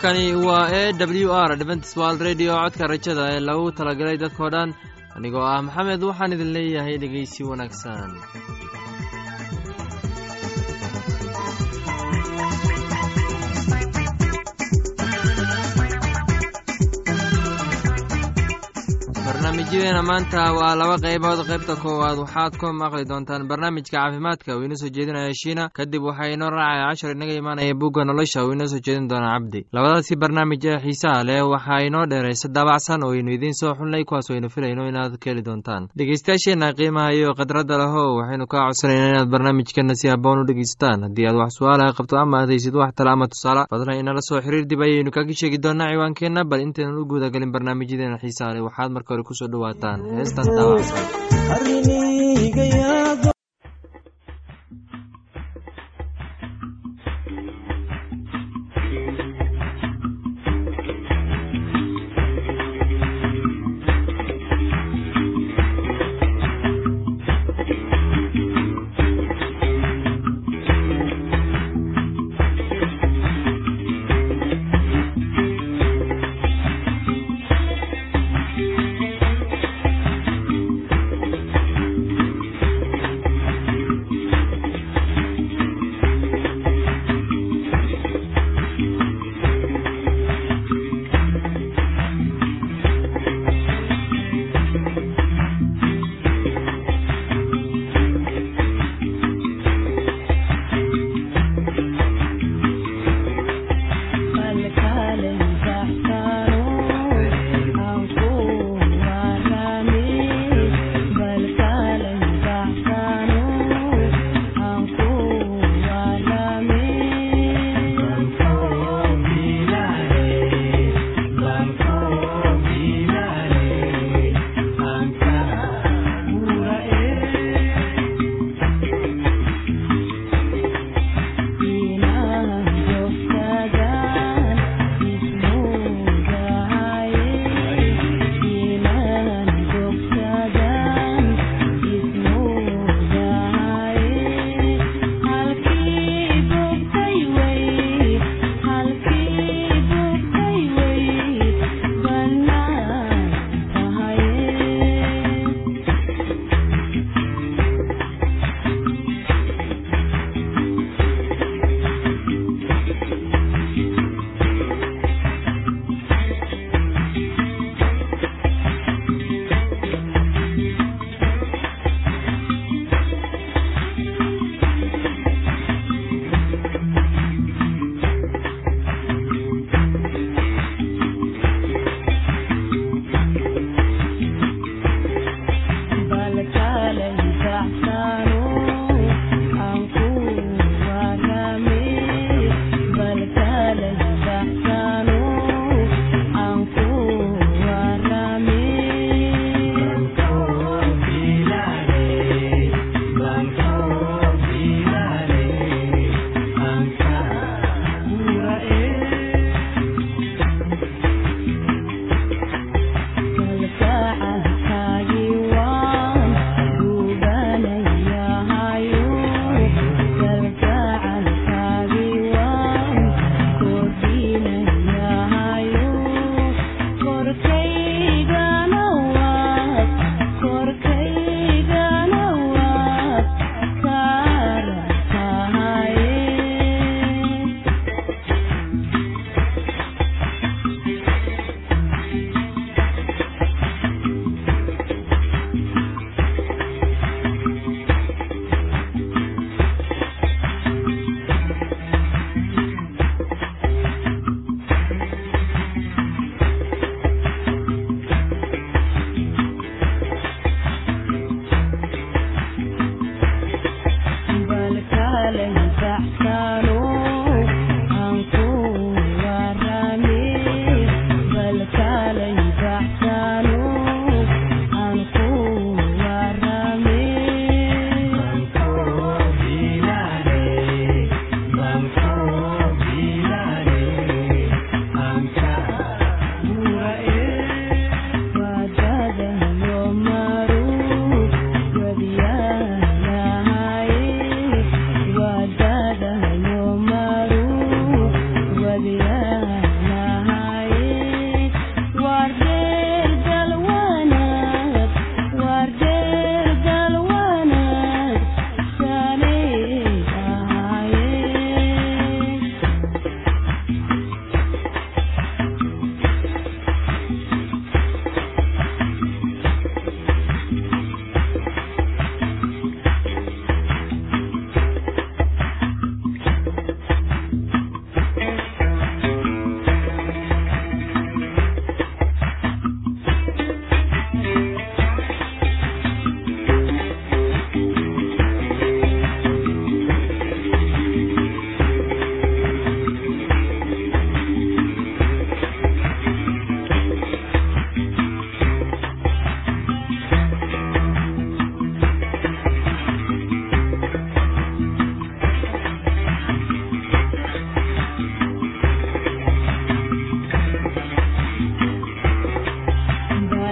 halkani waa e w r dventstwald redio codka rajada ee lagu talagalay dadkoo dhan. Anigoo ah maxamed waxaan idin leeyahay dhegeysi wanaagsan barnaamijyadeena maanta waa laba qaybood. Qaybta koowaad waxaad ku maqli doontaan barnaamijka caafimaadka uu inoo soo jeedinaya shiina. Kadib waxaa inoo raacaya cashar inaga imaanaya bugga nolosha uu inoo soo jeedin doona cabdi labadaasi barnaamij ee xiisaha leh waxaa inoo dheeraysa daabacsan oo aynu idiin soo xulnay kuwaas aynu filayno inaad ka heli doontaan. Dhegeystayaasheenna qiimaha iyo khadradda leho waxaynu kaa codsanayna inaad barnaamijkana si haboon u dhegeysataan haddii aad wax su'aalaha qabto ama aad haysid wax tala ama tusaale fadlan inala soo xiriir dib ayaynu kaga sheegi doonaa ciwaankeenna. Bal intaynan u guudagelin barnaamijyadeena xiisaha leh waxaad marka hore ku soo dhawaataan heestan daawacsan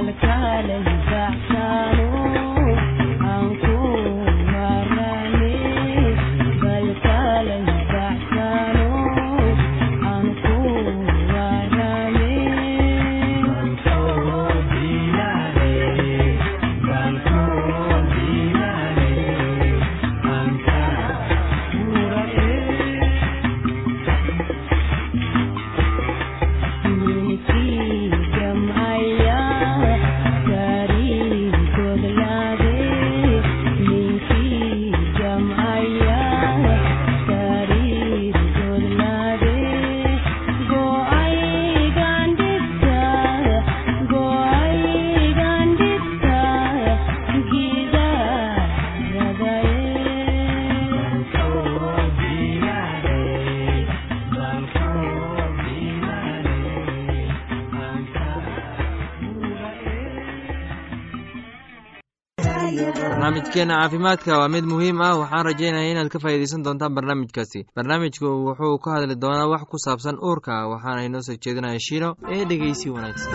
لك على البعثان barnaamijkeena caafimaadka waa mid muhiim ah. Waxaan rajaynaya inaad ka faa'iidaysan doontaan barnaamijkaasi. Barnaamijku wuxuu ka hadli doonaa wax ku saabsan uurka waxaana inoo soo jeedinaya shiino ee dhegeysi wanaagsan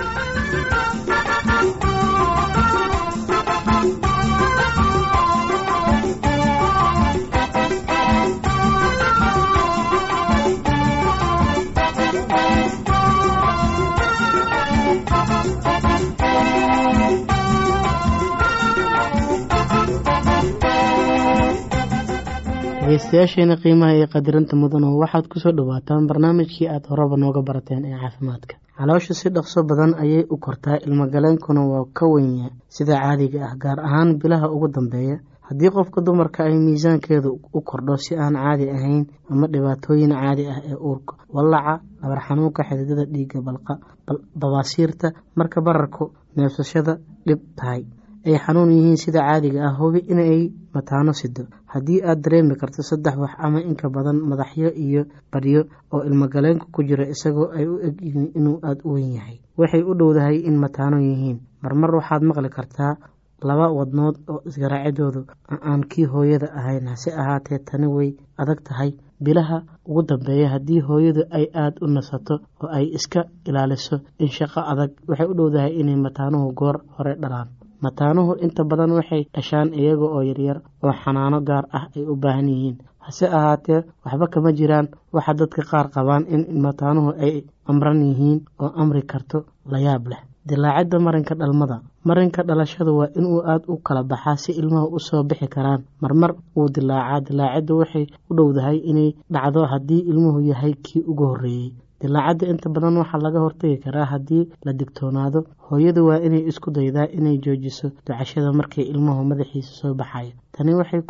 dhegeystayaasheena qiimaha iyo qadirinta mudano waxaad ku soo dhawaataan barnaamijkii aad horeba nooga barateen ee caafimaadka. Caloosha si dhaqso badan ayay u kortaa ilmagaleenkuna waa ka wenya sida caadiga ah gaar ahaan bilaha ugu dambeeya. Haddii qofka dumarka ay miisaankeedu u kordho si aan caadi ahayn ama dhibaatooyin caadi ah ee uurka wallaca dhabar xanuunka xididada dhiigga balqa babaasiirta marka bararku neefsashada dhib tahay ay xanuun yihiin sida caadiga ah. Hubi inay mataano sido haddii aad dareemi karto saddex wax ama inka badan madaxyo iyo badhyo oo ilmagaleenka ku jira isagoo ay u eg yihiin inuu aada u weyn yahay. Waxay u dhowdahay in mataano yihiin. Marmar waxaad maqli kartaa laba wadnood oo isgaraacidoodu aan kii hooyada ahayn. Hase ahaatee tani way adag tahay. Bilaha ugu dambeeya haddii hooyadu ay aada u nasato oo ay iska ilaaliso in shaqo adag waxay u dhowdahay inay mataanuhu goor hore dhalaan mataanuhu inta badan waxay dhashaan iyaga oo yaryar oo xanaano gaar ah ay u baahan yihiin. Hase ahaatee waxba kama jiraan. Waxa dadka qaar qabaan in mataanuhu ay amran yihiin oo amri karto layaab leh. Dilaacidda marinka dhalmada. Marinka dhalashadu waa inuu aada u kala baxaa si ilmaha u soo bixi karaan. Marmar wuu dilaacaa. Dilaaciddu waxay u dhowdahay inay dhacdo haddii ilmuhu yahay kii ugu horreeyey dilaacadda inta badan waxaa laga hortagi karaa haddii la digtoonaado. Hooyadu waa inay isku daydaa inay joojiso ducashada markii ilmuhu madaxiisa soo baxayo. Tani waxay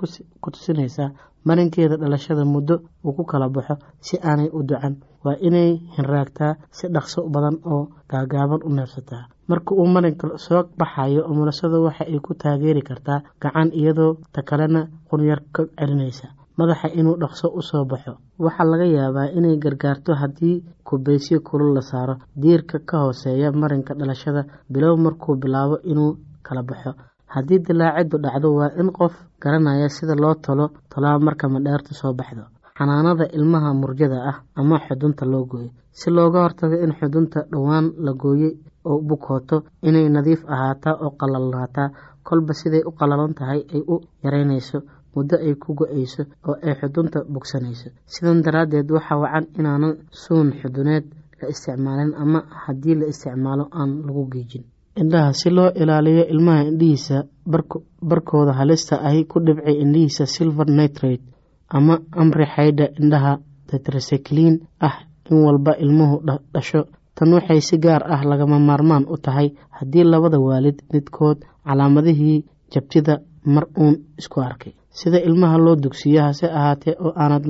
ku tusinaysaa marinkeeda dhalashada muddo uu ku kala baxo si aanay u ducan waa inay hinraagtaa si dhaqso badan oo gaagaaban u neefsataa. Marka uu marinka soo baxayo umulasada waxa ay ku taageeri kartaa gacan iyadoo ta kalena qunyar ka celinaysa madaxa inuu dhaqso u soo baxo. Waxaa laga yaabaa inay gargaarto haddii kubaysyo kulul la saaro. Diirka ka hooseeya marinka dhalashada bilow markuu bilaabo inuu kala baxo. Haddii dilaaciddu dhacdo waa in qof garanaya sida loo talo tolaa marka madheertu soo baxdo. Xanaanada ilmaha murjada ah ama xudunta loo gooyo. Si looga hortago in xudunta dhowaan la gooyey oo bukooto inay nadiif ahaataa oo qalalnaataa kolba siday u qalalan tahay ay u yaraynayso muddo ay ku go'ayso oo ay xudunta bogsanayso. Sidan daraaddeed waxaa wacan inaanan suun xuduneed la isticmaalin ama haddii la isticmaalo aan lagu geejin indhaha si loo ilaaliyo ilmaha indhihiisa barkooda halista ahi ku dhibcay indhihiisa silver nitrate ama amri xaydha indhaha tetrasekliin ah in walba ilmuhu dhasho. Tan waxay si gaar ah lagama maarmaan u tahay haddii labada waalid midkood calaamadihii jabtida mar uun isku arkay sida ilmaha loo dugsiyo hase ahaatee oo aanad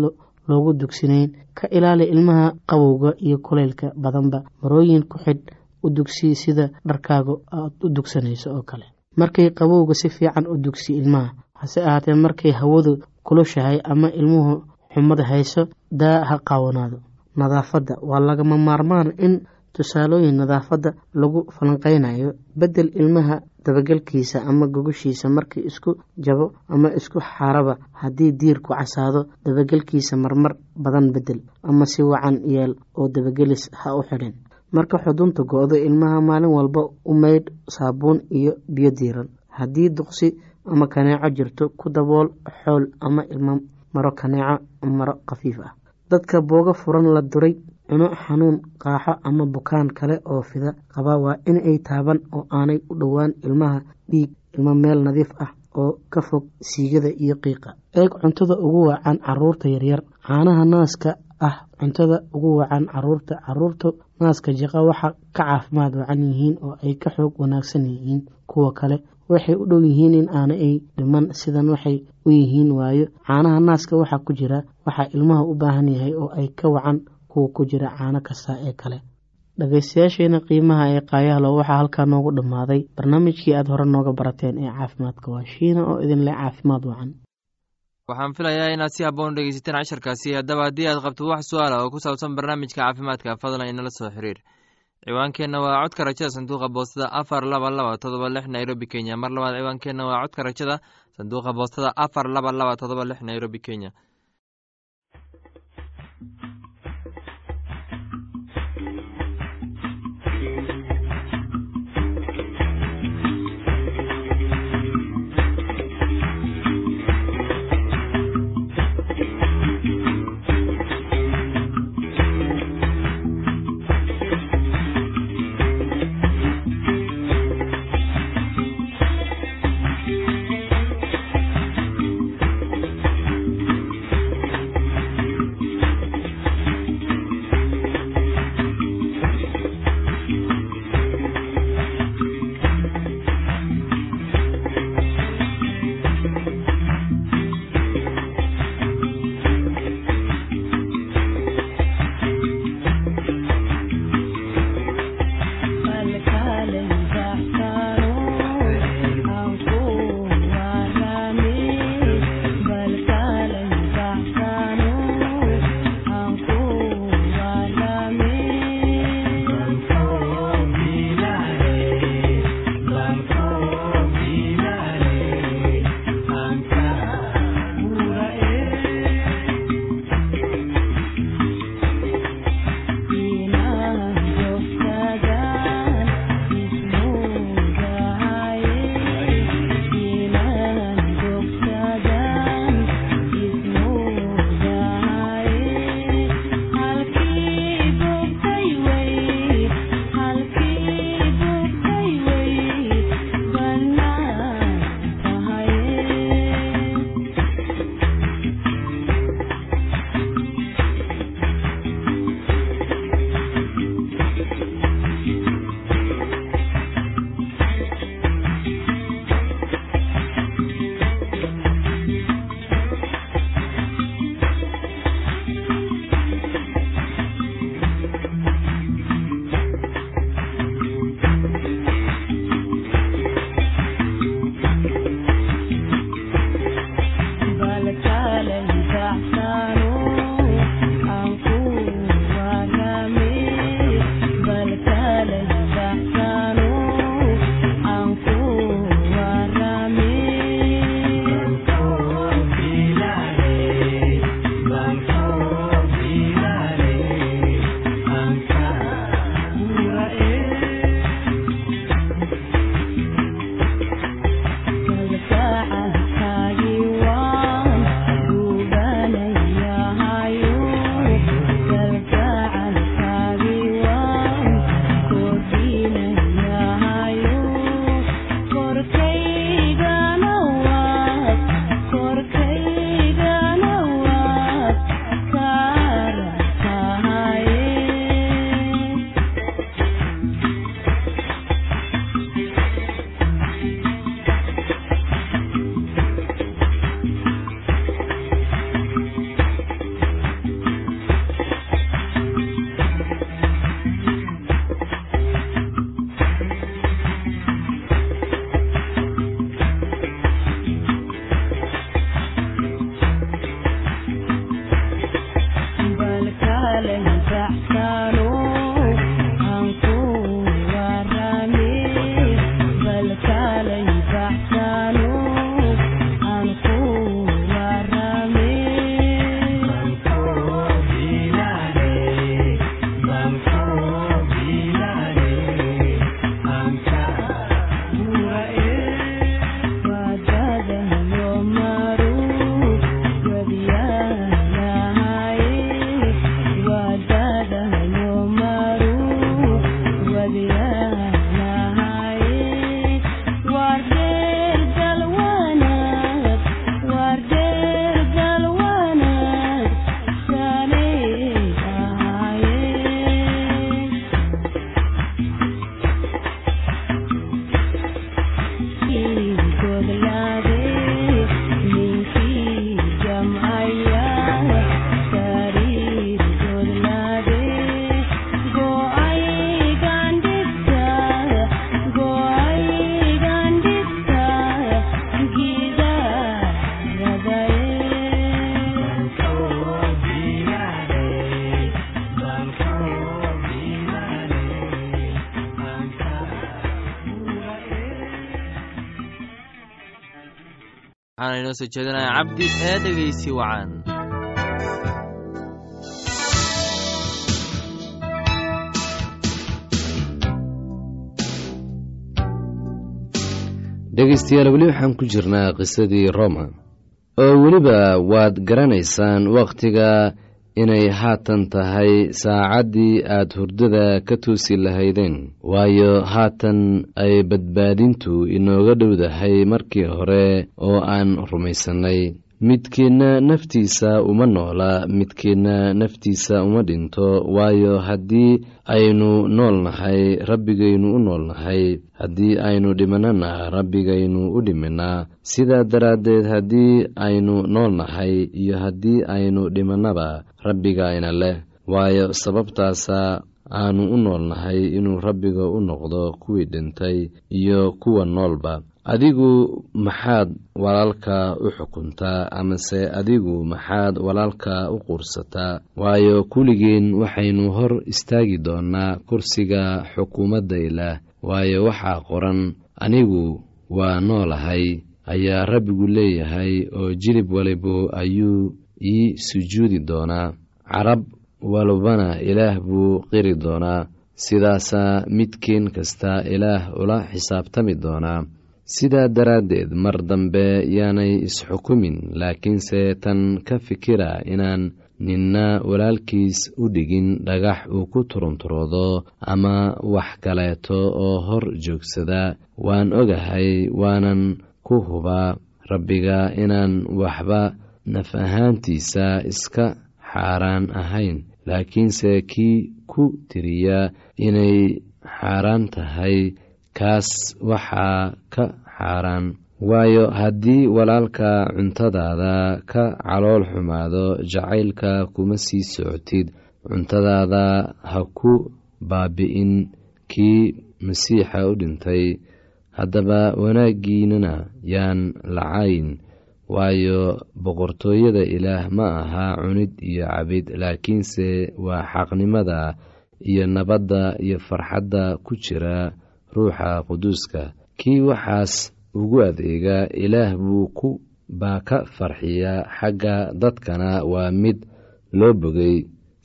loogu dugsinayn ka ilaali ilmaha qabowga iyo kulaylka badanba. Marooyin ku xidh u dugsi sida dharkaaga aad u dugsanayso oo kale. Markay qabowga si fiican u dugsi ilmaha hase ahaatee markay hawadu kulushahay ama ilmuhu xumad hayso daa ha qaawanaado. Nadaafadda waa lagama maarmaan in tusaalooyin nadaafadda lagu falanqeynayo bedel ilmaha dabagelkiisa ama gogoshiisa markii isku jabo ama isku xaaraba haddii diirku casaado dabagelkiisa marmar badan bedel ama si wacan yeel oo dabagelis ha u xidhin. Marka xudunta go-do ilmaha maalin walba u maydh saabuun iyo biyo diiran haddii duqsi ama kaneeco jirto ku dabool xool ama ilmo maro kaneeco maro khafiif ah. Dadka boogo furan la duray cuno xanuun qaaxo ama bukaan kale oo fida. Qaba waa in ay taaban oo aanay u dhowaan ilmaha dhiig ilmo meel nadiif ah oo ka fog siigada iyo qiiqa. Eeg cuntada ugu wacan carruurta yaryar. Caanaha naaska ah cuntada ugu wacan carruurta carruurta naaska jiqa waxa ka caafimaad wacan yihiin oo ay ka xoog wanaagsan yihiin kuwa kale. Waxay u dhow yihiin in aana ay dhiman sidan waxay u yihiin waayo. Caanaha naaska waxaa ku jira waxaa ilmaha u baahan yahay oo ay ka wacan kuwa ku jira caano kasta ee kale. Dhagaystayaasheena qiimaha ee qaayahlo waxaa halkaa noogu dhammaaday. Barnaamijkii aad hore nooga barateen ee caafimaadka waa shiina oo idin leh caafimaad wacan. Waxaan filayaa inaad si habboon dhegeysateen casharkaasi haddaba haddii aad qabto wax su'aala oo ku saabsan barnaamijka caafimaadka fadlan inala soo xiriir. Ciwaankeenna waa codka rajada sanduuqa boostada afar laba laba todoba lix nairobi kenya. Mar labaad ciwaankeenna waa codka rajada sanduuqa boostada afar laba laba todoba lix nairobi kenya waxaana inoo soo jeedinaya cabdi ee dhegeysi wacan dhegaystayaal weli waxaan ku jirnaa qisadii roma. Oo weliba waad garanaysaan wakhtiga inay haatan tahay saacaddii aad hurdada ka toosi lahaydeen. Waayo haatan ay badbaadintu inooga dhowdahay markii hore oo aan rumaysannay midkiinna naftiisa uma noola midkiinna naftiisa uma dhinto waayo haddii aynu nool nahay rabbigaynu u nool nahay haddii aynu dhimannana rabbigaynu u dhiminaa sidaa daraaddeed haddii aynu nool nahay iyo haddii aynu dhimannaba rabbigayna leh. Waayo sababtaasa aanu u nool nahay inuu rabbiga u noqdo kuwii dhintay iyo kuwa noolba adigu maxaad walaalka u xukuntaa amase adigu maxaad walaalka u quursataa waayo kulligeen waxaynu hor istaagi doonnaa kursiga xukuumadda ilaah. Waayo waxaa qoran anigu waa noolahay ayaa rabbigu leeyahay oo jilib walibu ayuu ii sujuudi doonaa. Carab walbana ilaah buu qiri doonaa. Sidaasaa midkiin kasta ilaah ula xisaabtami doonaa sidaa daraaddeed mar dambe yaanay isxukumin laakiinse tan ka fikira inaan ninna walaalkiis u dhigin dhagax uu ku turunturoodo ama wax kaleeto oo hor joogsada waan ogahay waanan ku hubaa rabbiga inaan waxba naf ahaantiisa iska xaaraan ahayn laakiinse kii ku tiriya inay xaaraan tahay kaas waxaa ka xaaraan. Waayo haddii walaalka cuntadaada ka calool xumaado jacaylka kuma sii socotid. Cuntadaada ha ku baabi'in kii masiixa u dhintay. Haddaba wanaaggiinana yaan lacayn. Waayo boqortooyada ilaah ma aha cunid iyo cabid laakiinse waa xaqnimada iyo nabadda iyo farxadda ku jira ruuxa quduuska kii waxaas ugu adeega ilaah buu ku baa ka farxiya xagga dadkana waa mid loo bogay.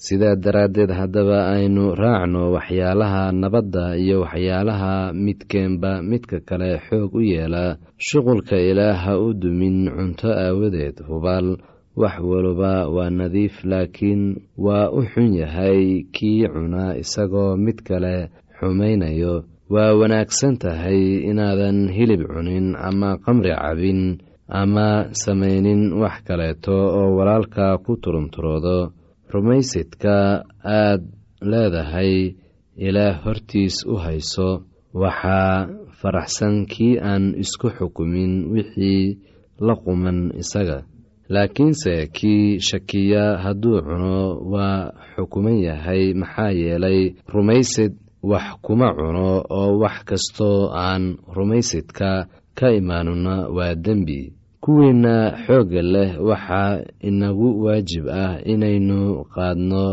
Sidaa daraaddeed haddaba aynu raacno waxyaalaha nabadda iyo waxyaalaha midkeenba midka kale xoog u yeela. Shuqulka ilaah ha u dumin cunto aawadeed hubaal. Wax waliba waa nadiif laakiin waa u xun yahay kii cuna isagoo mid kale xumaynayo waa wanaagsan tahay inaadan hilib cunin ama qamri cabin ama samaynin wax kaleeto oo walaalka ku turunturoodo. Rumaysidka aad leedahay ilaah hortiis u hayso. Waxaa faraxsan kii aan isku xukumin wixii la quman isaga. Laakiinse kii shakiya hadduu cuno waa xukuman yahay maxaa yeelay rumaysid wax kuma cuno oo wax kastoo aan rumaysidka ka imaanuna waa dembi. Kuwiinna xoogga leh waxaa inagu waajib ah inaynu qaadno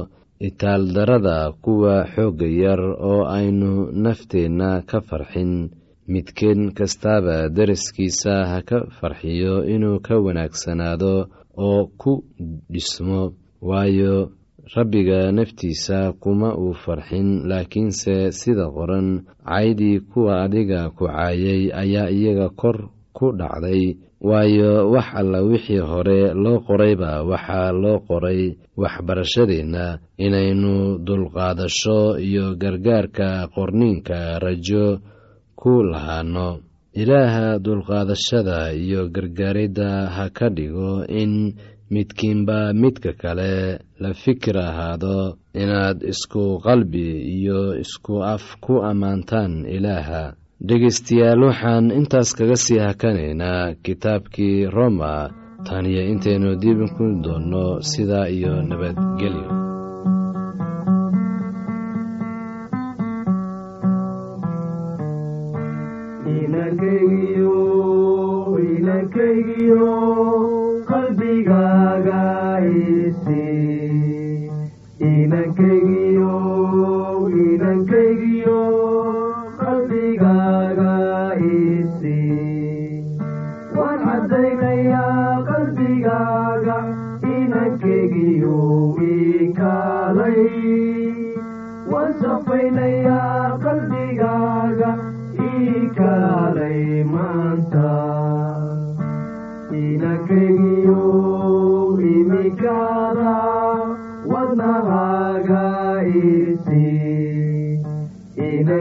itaaldarada kuwa xoogga yar oo aynu nafteenna ka farxin. Midkeen kastaaba daraskiisa ha ka farxiyo inuu ka wanaagsanaado oo ku dhismo. Waayo rabbiga naftiisa kuma uu farxin laakiinse sida qoran caydii kuwa adiga ku caayay ayaa iyaga kor ku dhacday. Waayo wax alla wixii hore loo qorayba waxaa loo qoray. Waxbarashadeenna inaynu dulqaadasho iyo gargaarka qorniinka rajo ku lahaano. Ilaaha dulqaadashada iyo gargaaridda ha ka dhigo in midkiinba midka kale la fikir ahaado inaad isku qalbi iyo isku af ku ammaantaan ilaaha. Dhegaystayaal waxaan intaas kaga sii hakanaynaa kitaabkii roma. Tan iyo intaynu diibin ku doonno sidaa iyo nabadgelyo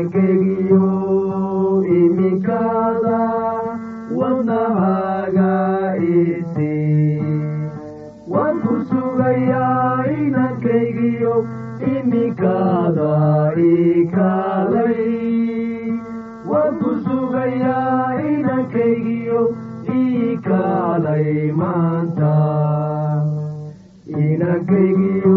inakaygiyo imikaada wadnahaaga isi waan ku sugayaa inankaygiyo imikaada ii kaalay waan ku sugayaa inankaygiyo ii kaalay maanta inankaygiyo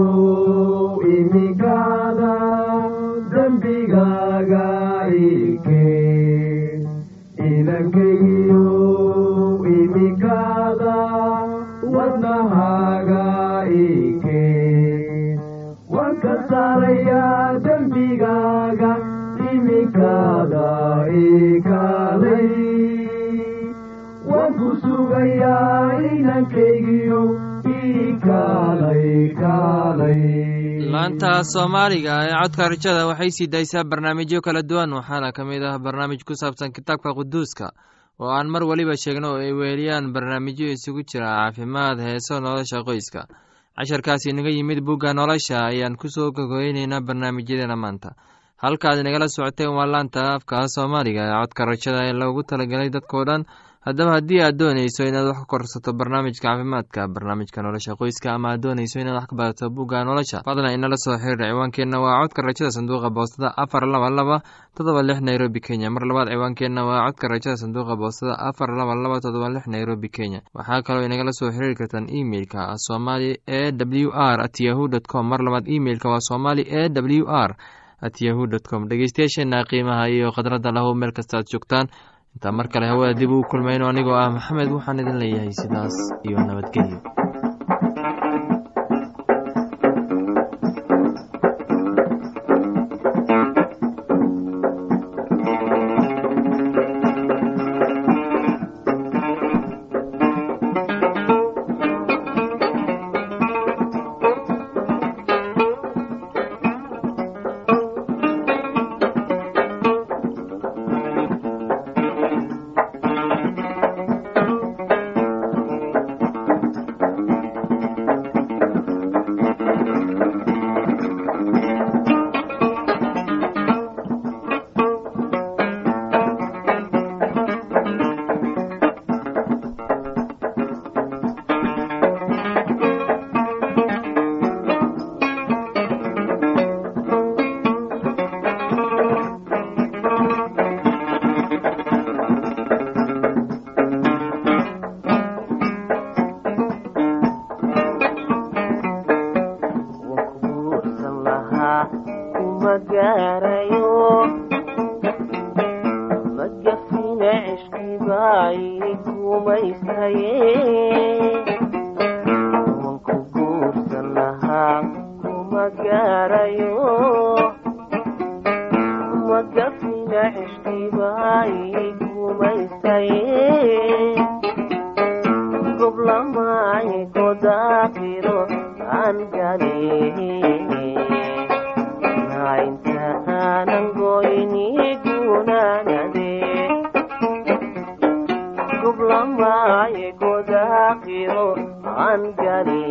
sugayaa inankaygiyo ii kaalay kaalay laanta soomaaliga ee codka rajada waxay sii daysaa barnaamijyo kala duwan waxaana ka mid ah barnaamij ku saabsan kitaabka quduuska oo aan mar weliba sheegno oo ay weeliyaan barnaamijyo isugu jira caafimaad heeso nolosha qoyska. Casharkaasi inaga yimid bugga nolosha ayaan ku soo gogoyneynaa barnaamijyadeena maanta. Halkaad inagala socoteen waa laanta afka soomaaliga ee codka rajada ee loogu talagelay dadkao dhan haddaba haddii aad doonayso inaad wax ka korsato barnaamijka caafimaadka barnaamijka nolosha qoyska ama aad doonayso inaad wax ka barato bugga nolosha fadlan inala soo xiriir ciwaankeenna waa codka rajada sanduuqa boostada afar laba laba todoba lix nairobi kenya. Mar labaad ciwaankeenna waa codka rajada sanduuqa boostada afar laba laba todoba lix nairobi kenya. Waxaa kaloo inagala soo xiriiri kartaan emeilka somali e w r at yahu dt com. Mar labaad emeilka waa somali e w r at yahu dt com. Dhegeystayaasheena qiimaha iyo khadradda lahu meel kasta aad joogtaan intaa mar kale hawada dib ugu kulmayno anigoo ah maxamed waxaan idin leeyahay sidaas iyo nabadgelyo maaye godaaqiro aan gale